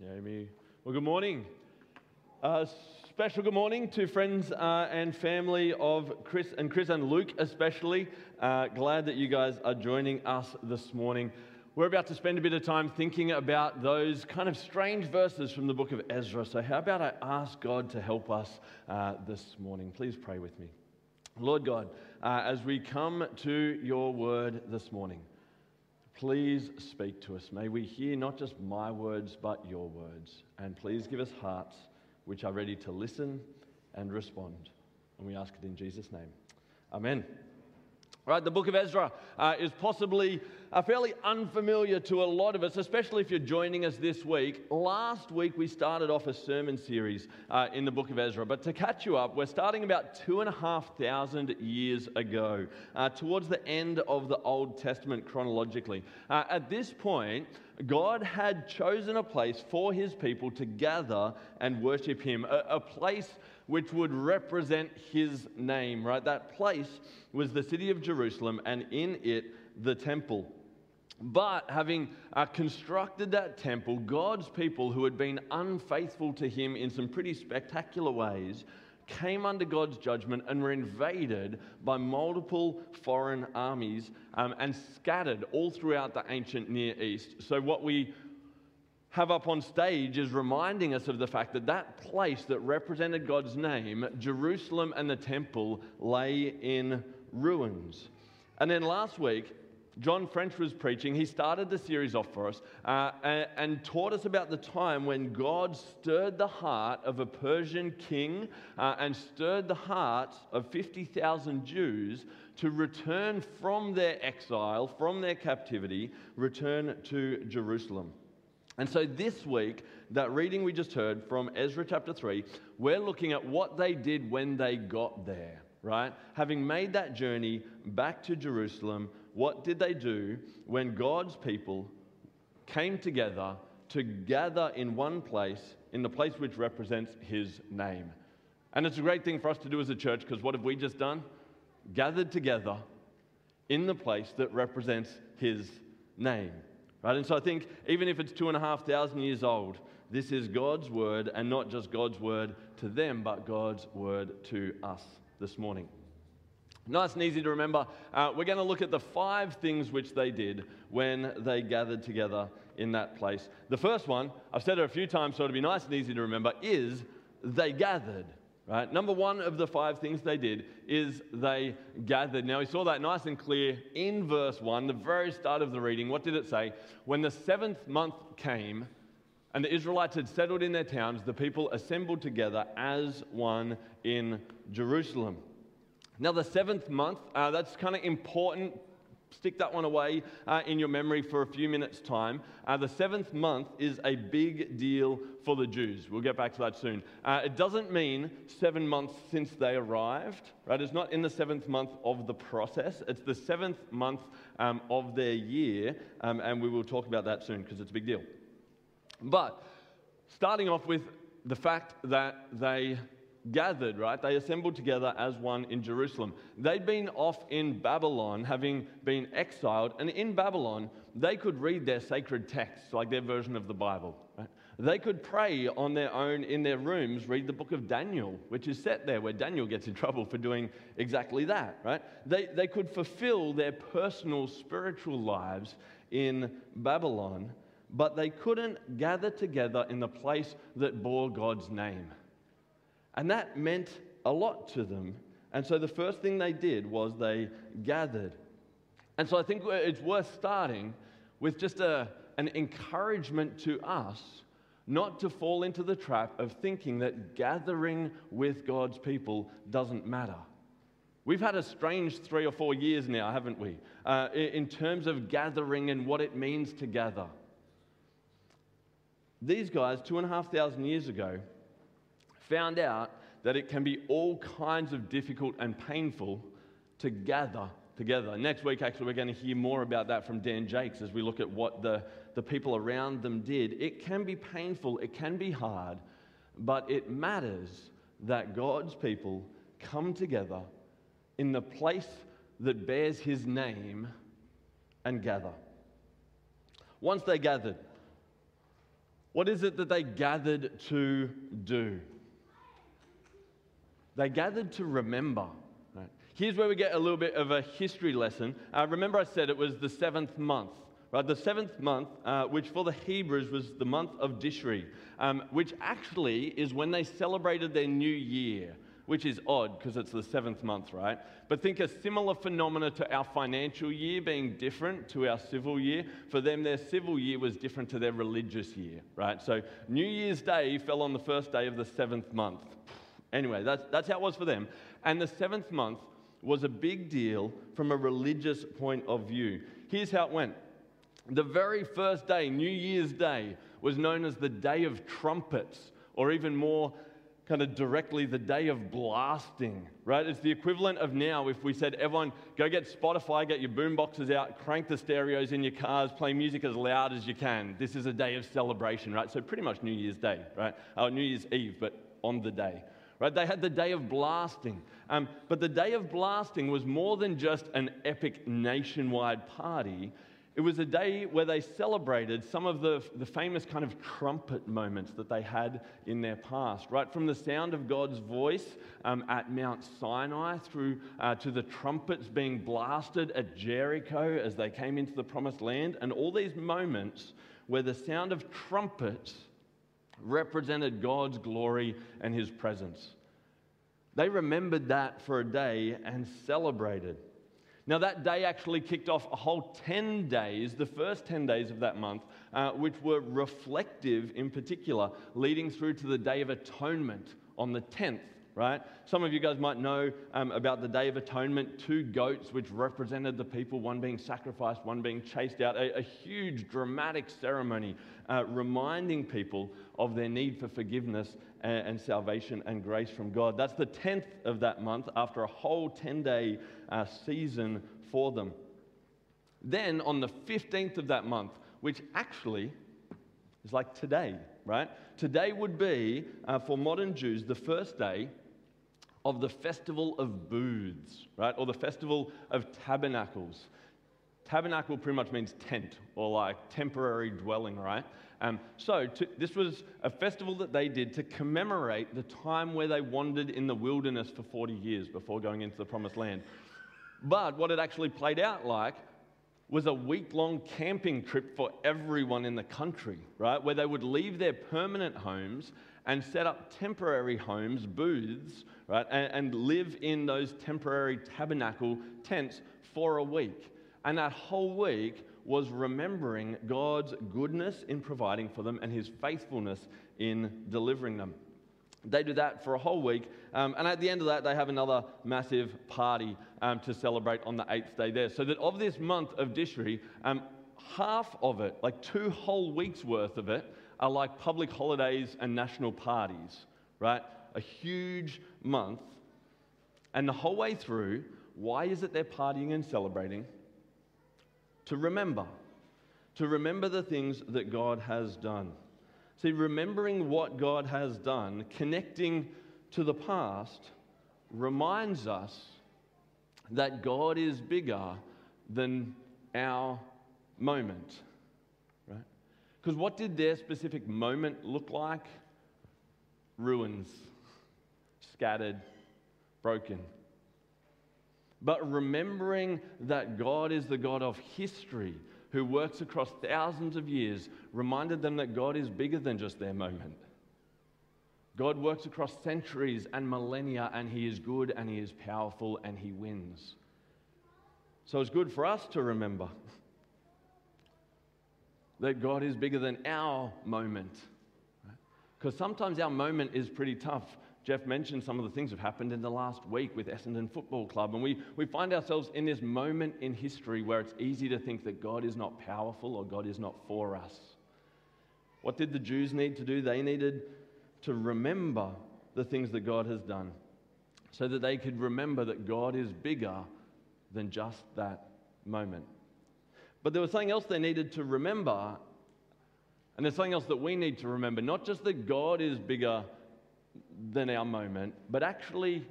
Naomi. Well, good morning. Uh, special good morning to friends uh, and family of Chris and Chris and Luke, especially. Uh, glad that you guys are joining us this morning. We're about to spend a bit of time thinking about those kind of strange verses from the book of Ezra. So, how about I ask God to help us uh, this morning? Please pray with me. Lord God, uh, as we come to your word this morning, Please speak to us. May we hear not just my words, but your words. And please give us hearts which are ready to listen and respond. And we ask it in Jesus' name. Amen. Right, the book of Ezra uh, is possibly uh, fairly unfamiliar to a lot of us, especially if you're joining us this week. Last week, we started off a sermon series uh, in the book of Ezra. But to catch you up, we're starting about two and a half thousand years ago, uh, towards the end of the Old Testament chronologically. Uh, at this point, God had chosen a place for his people to gather and worship him, a, a place which would represent his name, right? That place was the city of Jerusalem, and in it, the temple. But having uh, constructed that temple, God's people who had been unfaithful to him in some pretty spectacular ways came under God's judgment and were invaded by multiple foreign armies um, and scattered all throughout the ancient Near East. So, what we have up on stage is reminding us of the fact that that place that represented God's name, Jerusalem and the temple, lay in ruins. And then last week, John French was preaching. He started the series off for us uh, and, and, taught us about the time when God stirred the heart of a Persian king uh, and stirred the hearts of 50,000 Jews to return from their exile, from their captivity, return to Jerusalem. And so this week, that reading we just heard from Ezra chapter 3, we're looking at what they did when they got there, right? Having made that journey back to Jerusalem, what did they do when God's people came together to gather in one place, in the place which represents his name? And it's a great thing for us to do as a church because what have we just done? Gathered together in the place that represents his name. Right? And so I think even if it's two and a half thousand years old, this is God's word, and not just God's word to them, but God's word to us this morning. Nice and easy to remember. Uh, we're going to look at the five things which they did when they gathered together in that place. The first one, I've said it a few times, so it'll be nice and easy to remember, is they gathered. Right? Number one of the five things they did is they gathered. Now, we saw that nice and clear in verse one, the very start of the reading. What did it say? When the seventh month came and the Israelites had settled in their towns, the people assembled together as one in Jerusalem. Now, the seventh month, uh, that's kind of important stick that one away uh, in your memory for a few minutes' time. Uh, the seventh month is a big deal for the Jews. We'll get back to that soon. Uh, it doesn't mean seven months since they arrived, right? It's not in the seventh month of the process, it's the seventh month um, of their year, um, and we will talk about that soon because it's a big deal. But starting off with the fact that they gathered, right? They assembled together as one in Jerusalem. They'd been off in Babylon, having been exiled, and in Babylon, they could read their sacred texts, like their version of the Bible. Right? They could pray on their own in their rooms, read the book of Daniel, which is set there where Daniel gets in trouble for doing exactly that, right? They, they could fulfill their personal spiritual lives in Babylon, but they couldn't gather together in the place that bore God's name. And that meant a lot to them. And so the first thing they did was they gathered. And so I think it's worth starting with just a, an encouragement to us not to fall into the trap of thinking that gathering with God's people doesn't matter. We've had a strange three or four years now, haven't we, uh, in terms of gathering and what it means to gather. These guys, two and a half thousand years ago, found out that it can be all kinds of difficult and painful to gather together. Next week, actually, we're going to hear more about that from Dan Jakes as we look at what the, the people around them did. It can be painful, it can be hard, but it matters that God's people come together in the place that bears his name and gather. Once they gathered, What is it that they gathered to do? They gathered to remember. Right? Here's where we get a little bit of a history lesson. Uh, remember, I said it was the seventh month. Right, the seventh month, uh, which for the Hebrews was the month of Tishri, um, which actually is when they celebrated their new year which is odd because it's the seventh month, right? But think a similar phenomena to our financial year being different to our civil year. For them, their civil year was different to their religious year, right? So New Year's Day fell on the first day of the seventh month. Anyway, that's, that's how it was for them. And the seventh month was a big deal from a religious point of view. Here's how it went the very first day, New Year's Day, was known as the Day of Trumpets, or even more kind of directly the day of blasting, right? It's the equivalent of now if we said, everyone, go get Spotify, get your boom boxes out, crank the stereos in your cars, play music as loud as you can. This is a day of celebration, right? So pretty much New Year's Day, right? Oh, New Year's Eve, but on the day. Right? They had the day of blasting. Um, but the day of blasting was more than just an epic nationwide party. It was a day where they celebrated some of the, the famous kind of trumpet moments that they had in their past, right from the sound of God's voice um, at Mount Sinai through uh, to the trumpets being blasted at Jericho as they came into the promised land, and all these moments where the sound of trumpets represented God's glory and his presence. They remembered that for a day and celebrated. Now, that day actually kicked off a whole 10 days, the first 10 days of that month, uh, which were reflective in particular, leading through to the Day of Atonement on the 10th, right? Some of you guys might know um, about the Day of Atonement two goats, which represented the people, one being sacrificed, one being chased out. A, a huge, dramatic ceremony uh, reminding people of their need for forgiveness and, and, salvation and grace from God. That's the 10th of that month after a whole 10 day uh, season for them. Then on the 15th of that month, which actually is like today, right? Today would be, uh, for modern Jews, the first day of the Festival of Booths, right? Or the Festival of Tabernacles. Tabernacle pretty much means tent or like temporary dwelling, right? Um, so to, this was a festival that they did to commemorate the time where they wandered in the wilderness for 40 years before going into the promised land. But what it actually played out like was a week long camping trip for everyone in the country, right? Where they would leave their permanent homes and set up temporary homes, booths, right? And, and live in those temporary tabernacle tents for a week. And that whole week was remembering God's goodness in providing for them and his faithfulness in delivering them. They do that for a whole week. Um, and at the end of that, they have another massive party um, to celebrate on the eighth day there. So that of this month of Tishri, um, half of it, like two whole weeks worth of it, are like public holidays and national parties, right? A huge month. And the whole way through, why is it they're partying and celebrating? to remember, to remember the things that God has done. See, remembering what God has done, connecting to the past, reminds us that God is bigger than our moment. Right? Because what did their specific moment look like? Ruins, scattered, broken. But remembering that God is the God of history who works across thousands of years reminded them that God is bigger than just their moment. God works across centuries and millennia, and He is good and He is powerful and He wins. So it's good for us to remember that God is bigger than our moment. Because sometimes our moment is pretty tough. Jeff mentioned some of the things that have happened in the last week with Essendon Football Club, and we, we find ourselves in this moment in history where it's easy to think that God is not powerful or God is not for us. What did the Jews need to do? They needed to remember the things that God has done so that they could remember that God is bigger than just that moment. But there was something else they needed to remember, and there's something else that we need to remember not just that God is bigger than our moment, but actually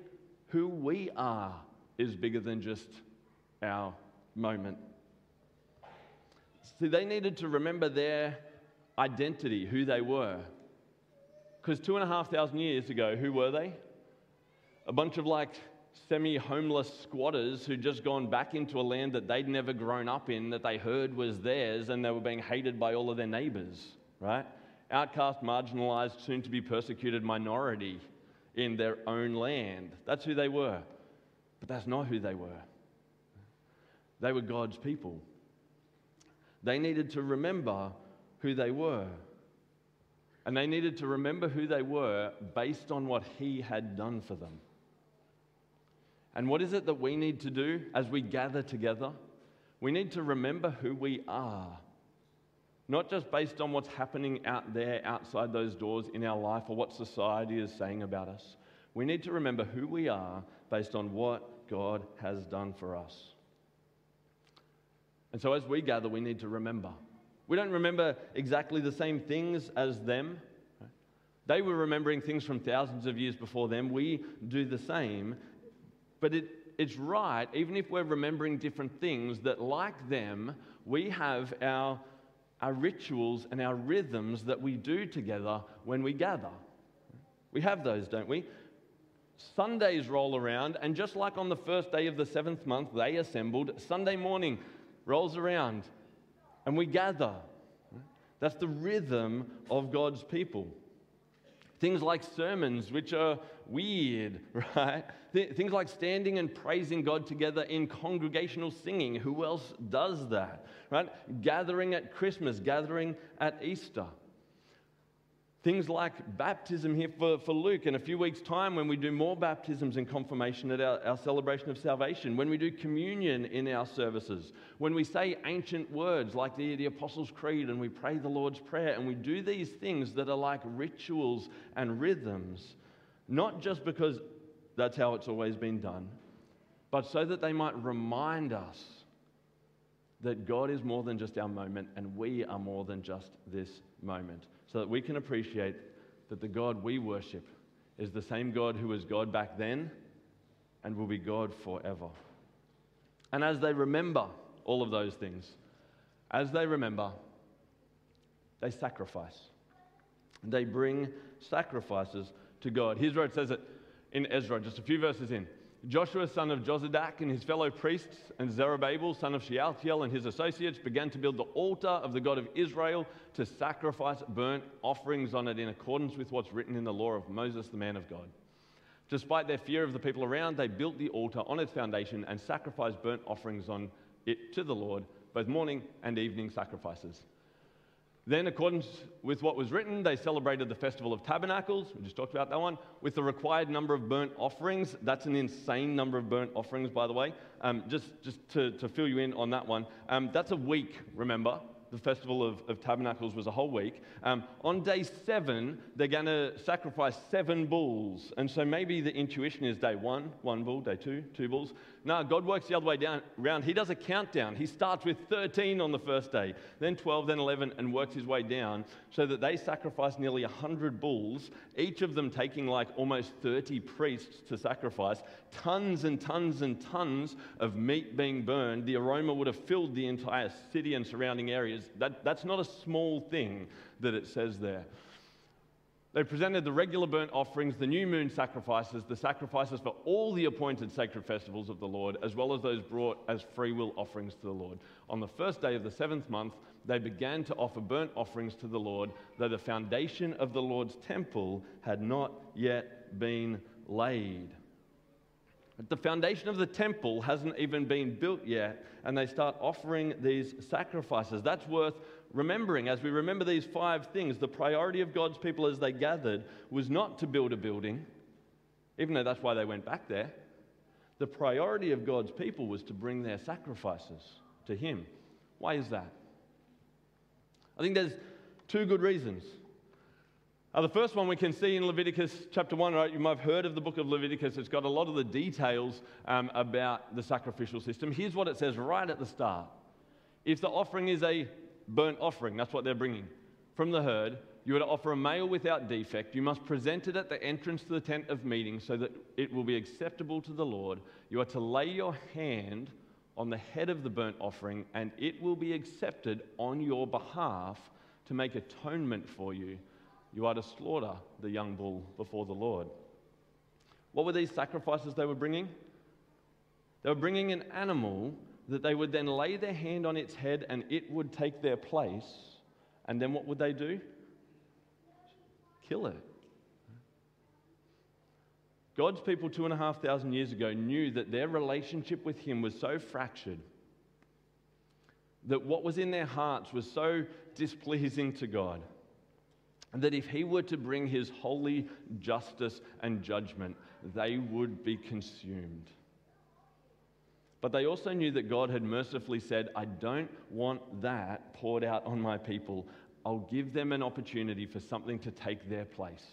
who we are is bigger than just our moment. See, they needed to remember their identity, who they were. Because two and a half thousand years ago, who were they? A bunch of like semi homeless squatters who'd just gone back into a land that they'd never grown up in, that they heard was theirs, and they were being hated by all of their neighbors, right? Outcast, marginalized, soon to be persecuted minority in their own land. That's who they were. But that's not who they were. They were God's people. They needed to remember who they were. And they needed to remember who they were based on what He had done for them. And what is it that we need to do as we gather together? We need to remember who we are. Not just based on what's happening out there, outside those doors in our life, or what society is saying about us. We need to remember who we are based on what God has done for us. And so as we gather, we need to remember. We don't remember exactly the same things as them. They were remembering things from thousands of years before them. We do the same. But it, it's right, even if we're remembering different things, that like them, we have our, our rituals and our rhythms that we do together when we gather. We have those, don't we? Sundays roll around, and just like on the first day of the seventh month, they assembled, Sunday morning rolls around, and we gather. That's the rhythm of God's people. Things like sermons, which are weird, right? Things like standing and praising God together in congregational singing. Who else does that, right? Gathering at Christmas, gathering at Easter. Things like baptism here for, for Luke in a few weeks' time when we do more baptisms and confirmation at our, our celebration of salvation, when we do communion in our services, when we say ancient words like the, the Apostles' Creed and we pray the Lord's Prayer, and we do these things that are like rituals and rhythms, not just because that's how it's always been done, but so that they might remind us that God is more than just our moment and we are more than just this moment so that we can appreciate that the God we worship is the same God who was God back then and will be God forever. And as they remember all of those things, as they remember, they sacrifice. They bring sacrifices to God. Here's where it says it in Ezra, just a few verses in. Joshua, son of Jozadak, and his fellow priests, and Zerubbabel, son of Shealtiel, and his associates began to build the altar of the God of Israel to sacrifice burnt offerings on it in accordance with what's written in the law of Moses, the man of God. Despite their fear of the people around, they built the altar on its foundation and sacrificed burnt offerings on it to the Lord, both morning and evening sacrifices. Then, according with what was written, they celebrated the Festival of Tabernacles. We just talked about that one. With the required number of burnt offerings. That's an insane number of burnt offerings, by the way. Um, just just to, to fill you in on that one. Um, that's a week, remember the Festival of, of Tabernacles was a whole week. Um, on day seven, they're going to sacrifice seven bulls. And so maybe the intuition is day one, one bull, day two, two bulls. No, God works the other way down, around. He does a countdown. He starts with 13 on the first day, then 12, then 11, and works his way down so that they sacrifice nearly 100 bulls, each of them taking like almost 30 priests to sacrifice, tons and tons and tons of meat being burned. The aroma would have filled the entire city and surrounding areas. That, that's not a small thing that it says there. They presented the regular burnt offerings, the new moon sacrifices, the sacrifices for all the appointed sacred festivals of the Lord, as well as those brought as free will offerings to the Lord. On the first day of the seventh month, they began to offer burnt offerings to the Lord, though the foundation of the Lord's temple had not yet been laid. The foundation of the temple hasn't even been built yet, and they start offering these sacrifices. That's worth remembering. As we remember these five things, the priority of God's people as they gathered was not to build a building, even though that's why they went back there. The priority of God's people was to bring their sacrifices to Him. Why is that? I think there's two good reasons. Uh, the first one we can see in Leviticus chapter 1, right? You might have heard of the book of Leviticus. It's got a lot of the details um, about the sacrificial system. Here's what it says right at the start If the offering is a burnt offering, that's what they're bringing, from the herd, you are to offer a male without defect. You must present it at the entrance to the tent of meeting so that it will be acceptable to the Lord. You are to lay your hand on the head of the burnt offering, and it will be accepted on your behalf to make atonement for you, you are to slaughter the young bull before the Lord. What were these sacrifices they were bringing? They were bringing an animal that they would then lay their hand on its head and it would take their place. And then what would they do? Kill it. God's people, two and a half thousand years ago, knew that their relationship with Him was so fractured, that what was in their hearts was so displeasing to God, that if He were to bring His holy justice and judgment, they would be consumed. But they also knew that God had mercifully said, I don't want that poured out on my people. I'll give them an opportunity for something to take their place.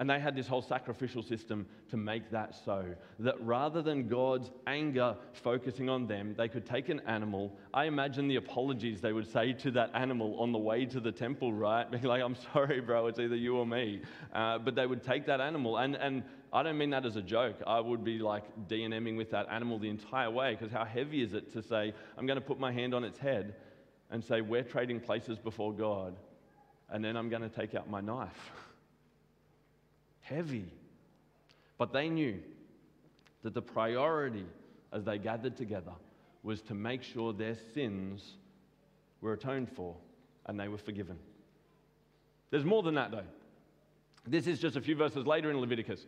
And they had this whole sacrificial system to make that so. That rather than God's anger focusing on them, they could take an animal. I imagine the apologies they would say to that animal on the way to the temple, right? Being like, I'm sorry, bro, it's either you or me. Uh, but they would take that animal. And, and I don't mean that as a joke. I would be like DNMing with that animal the entire way because how heavy is it to say, I'm going to put my hand on its head and say, We're trading places before God. And then I'm going to take out my knife. heavy. But they knew that the priority as they gathered together was to make sure their sins were atoned for and they were forgiven. There's more than that, though. This is just a few verses later in Leviticus.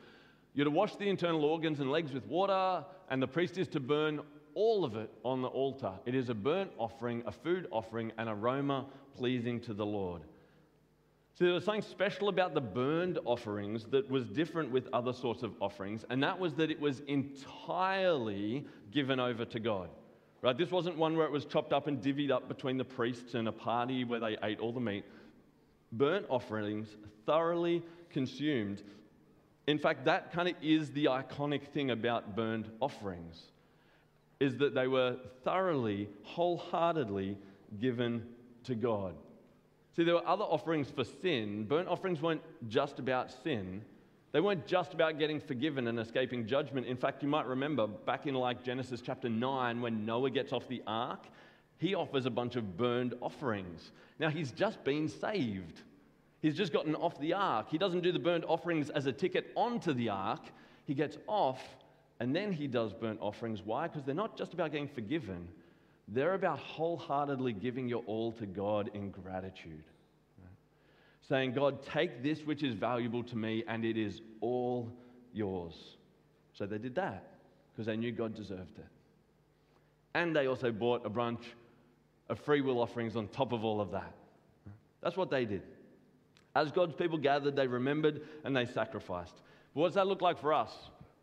You're to wash the internal organs and legs with water, and the priest is to burn all of it on the altar. It is a burnt offering, a food offering, an aroma pleasing to the Lord. So there was something special about the burned offerings that was different with other sorts of offerings, and that was that it was entirely given over to God. Right? This wasn't one where it was chopped up and divvied up between the priests and a party where they ate all the meat. Burnt offerings thoroughly consumed. In fact, that kind of is the iconic thing about burned offerings is that they were thoroughly, wholeheartedly given to God. See, there were other offerings for sin. Burnt offerings weren't just about sin. They weren't just about getting forgiven and escaping judgment. In fact, you might remember back in like Genesis chapter 9 when Noah gets off the ark, he offers a bunch of burned offerings. Now, he's just been saved. He's just gotten off the ark. He doesn't do the burnt offerings as a ticket onto the ark. He gets off and then he does burnt offerings. Why? Because they're not just about getting forgiven, they're about wholeheartedly giving your all to God in gratitude. Right? Saying, God, take this which is valuable to me, and it is all yours. So they did that because they knew God deserved it. And they also bought a bunch of free will offerings on top of all of that. That's what they did. As God's people gathered, they remembered and they sacrificed. But what does that look like for us,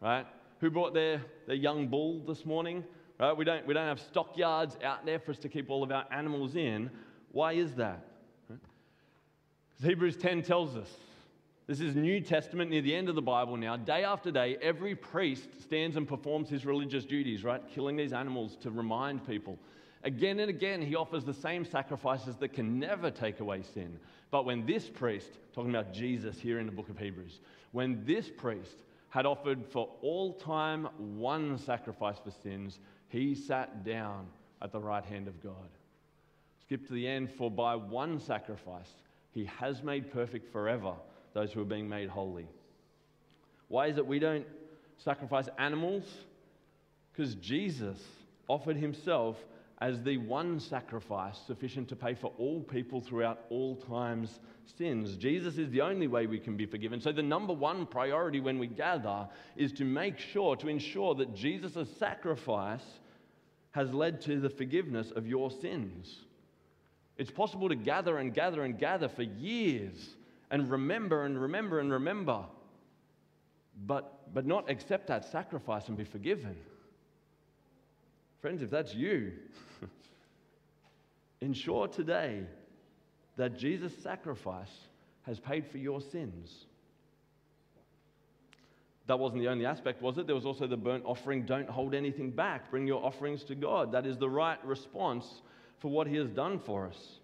right? Who brought their, their young bull this morning? Right? We, don't, we don't have stockyards out there for us to keep all of our animals in. Why is that? Right? Hebrews 10 tells us this is New Testament near the end of the Bible now. Day after day, every priest stands and performs his religious duties, right? Killing these animals to remind people. Again and again, he offers the same sacrifices that can never take away sin. But when this priest, talking about Jesus here in the book of Hebrews, when this priest had offered for all time one sacrifice for sins, he sat down at the right hand of God. Skip to the end, for by one sacrifice he has made perfect forever those who are being made holy. Why is it we don't sacrifice animals? Because Jesus offered himself as the one sacrifice sufficient to pay for all people throughout all times sins. Jesus is the only way we can be forgiven. So, the number one priority when we gather is to make sure, to ensure that Jesus' sacrifice has led to the forgiveness of your sins. It's possible to gather and gather and gather for years and remember and remember and remember, but, but not accept that sacrifice and be forgiven. Friends, if that's you, ensure today that Jesus' sacrifice has paid for your sins. That wasn't the only aspect, was it? There was also the burnt offering. Don't hold anything back. Bring your offerings to God. That is the right response for what He has done for us.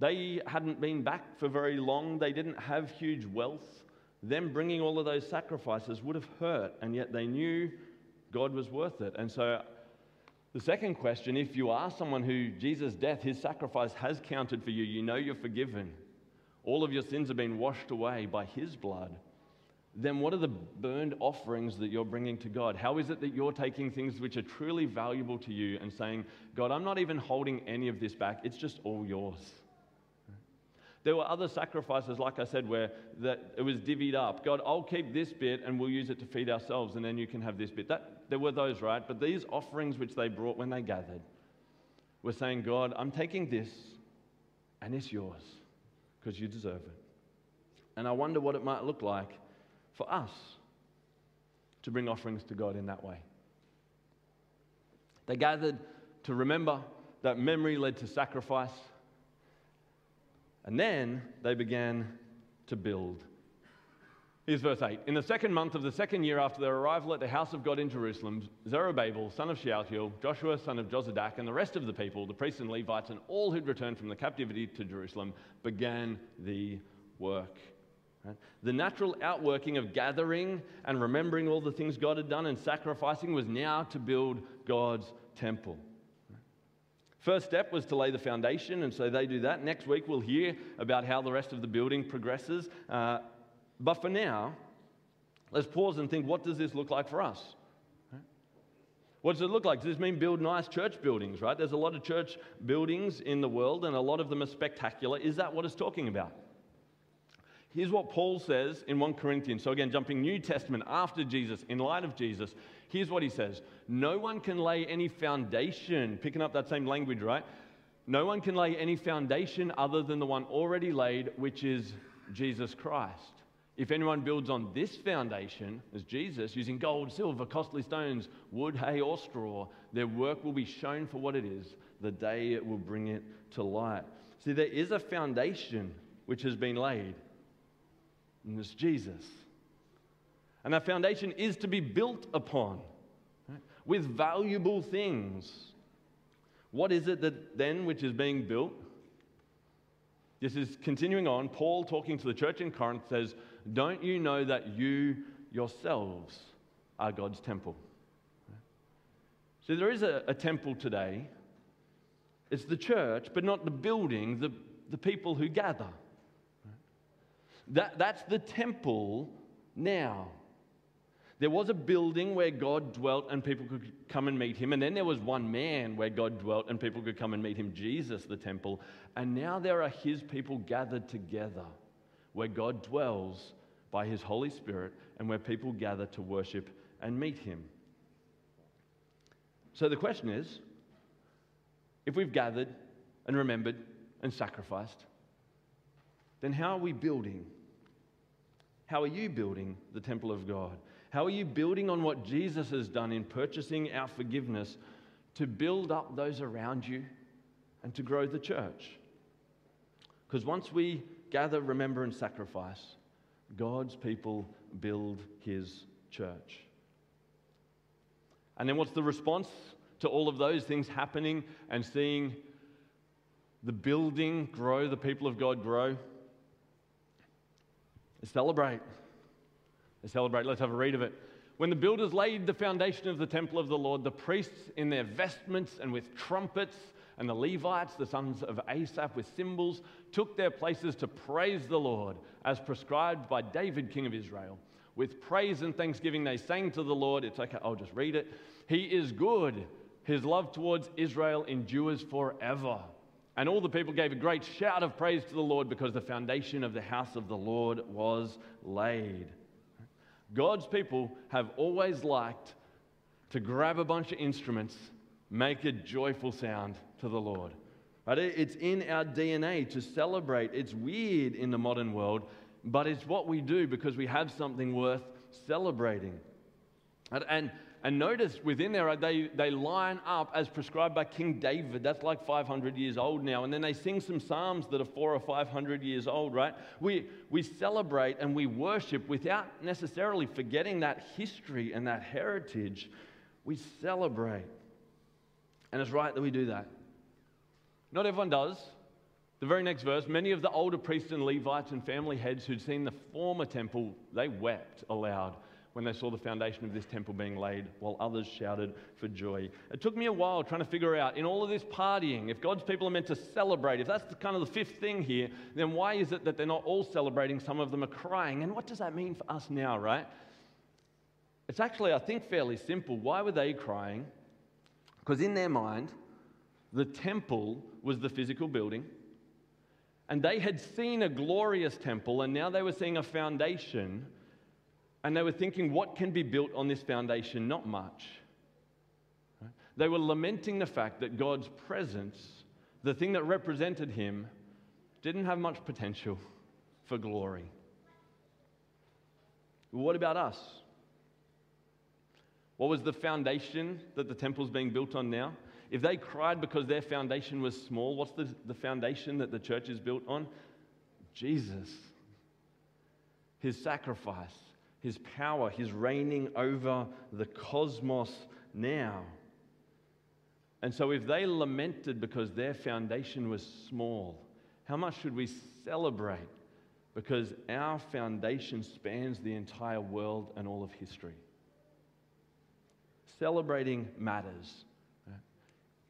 They hadn't been back for very long, they didn't have huge wealth. Them bringing all of those sacrifices would have hurt, and yet they knew God was worth it. And so The second question if you are someone who Jesus' death, his sacrifice has counted for you, you know you're forgiven, all of your sins have been washed away by his blood, then what are the burned offerings that you're bringing to God? How is it that you're taking things which are truly valuable to you and saying, God, I'm not even holding any of this back, it's just all yours? There were other sacrifices, like I said, where that it was divvied up. God, I'll keep this bit and we'll use it to feed ourselves, and then you can have this bit. That, there were those, right? But these offerings which they brought when they gathered were saying, God, I'm taking this and it's yours because you deserve it. And I wonder what it might look like for us to bring offerings to God in that way. They gathered to remember that memory led to sacrifice. And then they began to build. Here's verse 8. In the second month of the second year after their arrival at the house of God in Jerusalem, Zerubbabel, son of Shealtiel, Joshua, son of Jozadak, and the rest of the people, the priests and Levites, and all who'd returned from the captivity to Jerusalem, began the work. Right? The natural outworking of gathering and remembering all the things God had done and sacrificing was now to build God's temple. First step was to lay the foundation, and so they do that. Next week, we'll hear about how the rest of the building progresses. Uh, but for now, let's pause and think what does this look like for us? What does it look like? Does this mean build nice church buildings, right? There's a lot of church buildings in the world, and a lot of them are spectacular. Is that what it's talking about? Here's what Paul says in 1 Corinthians. So, again, jumping New Testament after Jesus, in light of Jesus, here's what he says No one can lay any foundation, picking up that same language, right? No one can lay any foundation other than the one already laid, which is Jesus Christ. If anyone builds on this foundation, as Jesus, using gold, silver, costly stones, wood, hay, or straw, their work will be shown for what it is the day it will bring it to light. See, there is a foundation which has been laid and it's Jesus. And that foundation is to be built upon right, with valuable things. What is it that then which is being built? This is continuing on. Paul, talking to the church in Corinth, says, Don't you know that you yourselves are God's temple? So there is a, a temple today. It's the church, but not the building, the, the people who gather. That, that's the temple now. There was a building where God dwelt and people could come and meet him. And then there was one man where God dwelt and people could come and meet him, Jesus, the temple. And now there are his people gathered together where God dwells by his Holy Spirit and where people gather to worship and meet him. So the question is if we've gathered and remembered and sacrificed, then how are we building how are you building the temple of God? How are you building on what Jesus has done in purchasing our forgiveness to build up those around you and to grow the church? Because once we gather, remember, and sacrifice, God's people build his church. And then what's the response to all of those things happening and seeing the building grow, the people of God grow? Celebrate. Let's celebrate. Let's have a read of it. When the builders laid the foundation of the temple of the Lord, the priests in their vestments and with trumpets, and the Levites, the sons of Asaph, with cymbals, took their places to praise the Lord, as prescribed by David, king of Israel. With praise and thanksgiving, they sang to the Lord. It's okay, I'll just read it. He is good. His love towards Israel endures forever. And all the people gave a great shout of praise to the Lord because the foundation of the house of the Lord was laid. God's people have always liked to grab a bunch of instruments, make a joyful sound to the Lord. Right? It's in our DNA to celebrate. It's weird in the modern world, but it's what we do because we have something worth celebrating. And and notice within there, uh, they, they line up as prescribed by King David. That's like 500 years old now. And then they sing some psalms that are four or 500 years old, right? We, we celebrate and we worship without necessarily forgetting that history and that heritage. We celebrate. And it's right that we do that. Not everyone does. The very next verse many of the older priests and Levites and family heads who'd seen the former temple, they wept aloud when they saw the foundation of this temple being laid, while others shouted for joy. It took me a while trying to figure out in all of this partying, if God's people are meant to celebrate, if that's the, kind of the fifth thing here, then why is it that they're not all celebrating? Some of them are crying. And what does that mean for us now, right? It's actually, I think, fairly simple. Why were they crying? Because in their mind, the temple was the physical building. And they had seen a glorious temple, and now they were seeing a foundation and they were thinking, what can be built on this foundation? Not much. They were lamenting the fact that God's presence, the thing that represented Him, didn't have much potential for glory. What about us? What was the foundation that the temple's being built on now? If they cried because their foundation was small, what's the, the foundation that the church is built on? Jesus, His sacrifice his power, his reigning over the cosmos now. And so, if they lamented because their foundation was small, how much should we celebrate because our foundation spans the entire world and all of history? Celebrating matters.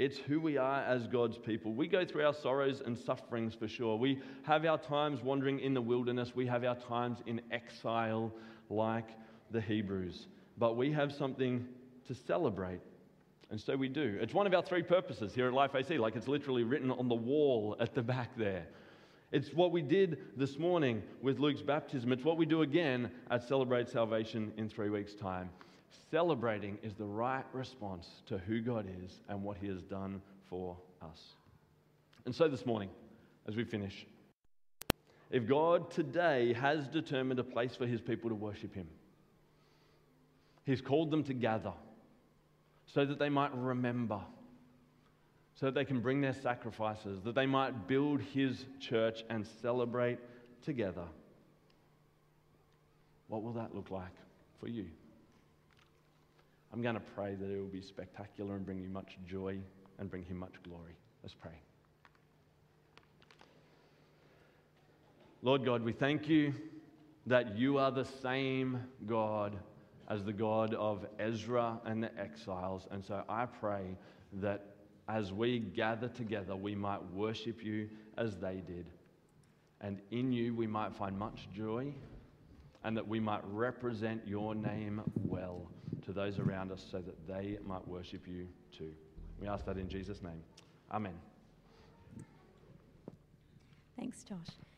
It's who we are as God's people. We go through our sorrows and sufferings for sure. We have our times wandering in the wilderness. We have our times in exile like the Hebrews. But we have something to celebrate. And so we do. It's one of our three purposes here at Life AC, like it's literally written on the wall at the back there. It's what we did this morning with Luke's baptism. It's what we do again at Celebrate Salvation in three weeks' time. Celebrating is the right response to who God is and what He has done for us. And so this morning, as we finish, if God today has determined a place for his people to worship him, he's called them to gather so that they might remember, so that they can bring their sacrifices, that they might build his church and celebrate together. What will that look like for you? I'm going to pray that it will be spectacular and bring you much joy and bring him much glory. Let's pray. Lord God, we thank you that you are the same God as the God of Ezra and the exiles. And so I pray that as we gather together, we might worship you as they did. And in you, we might find much joy and that we might represent your name well to those around us so that they might worship you too. We ask that in Jesus' name. Amen. Thanks, Josh.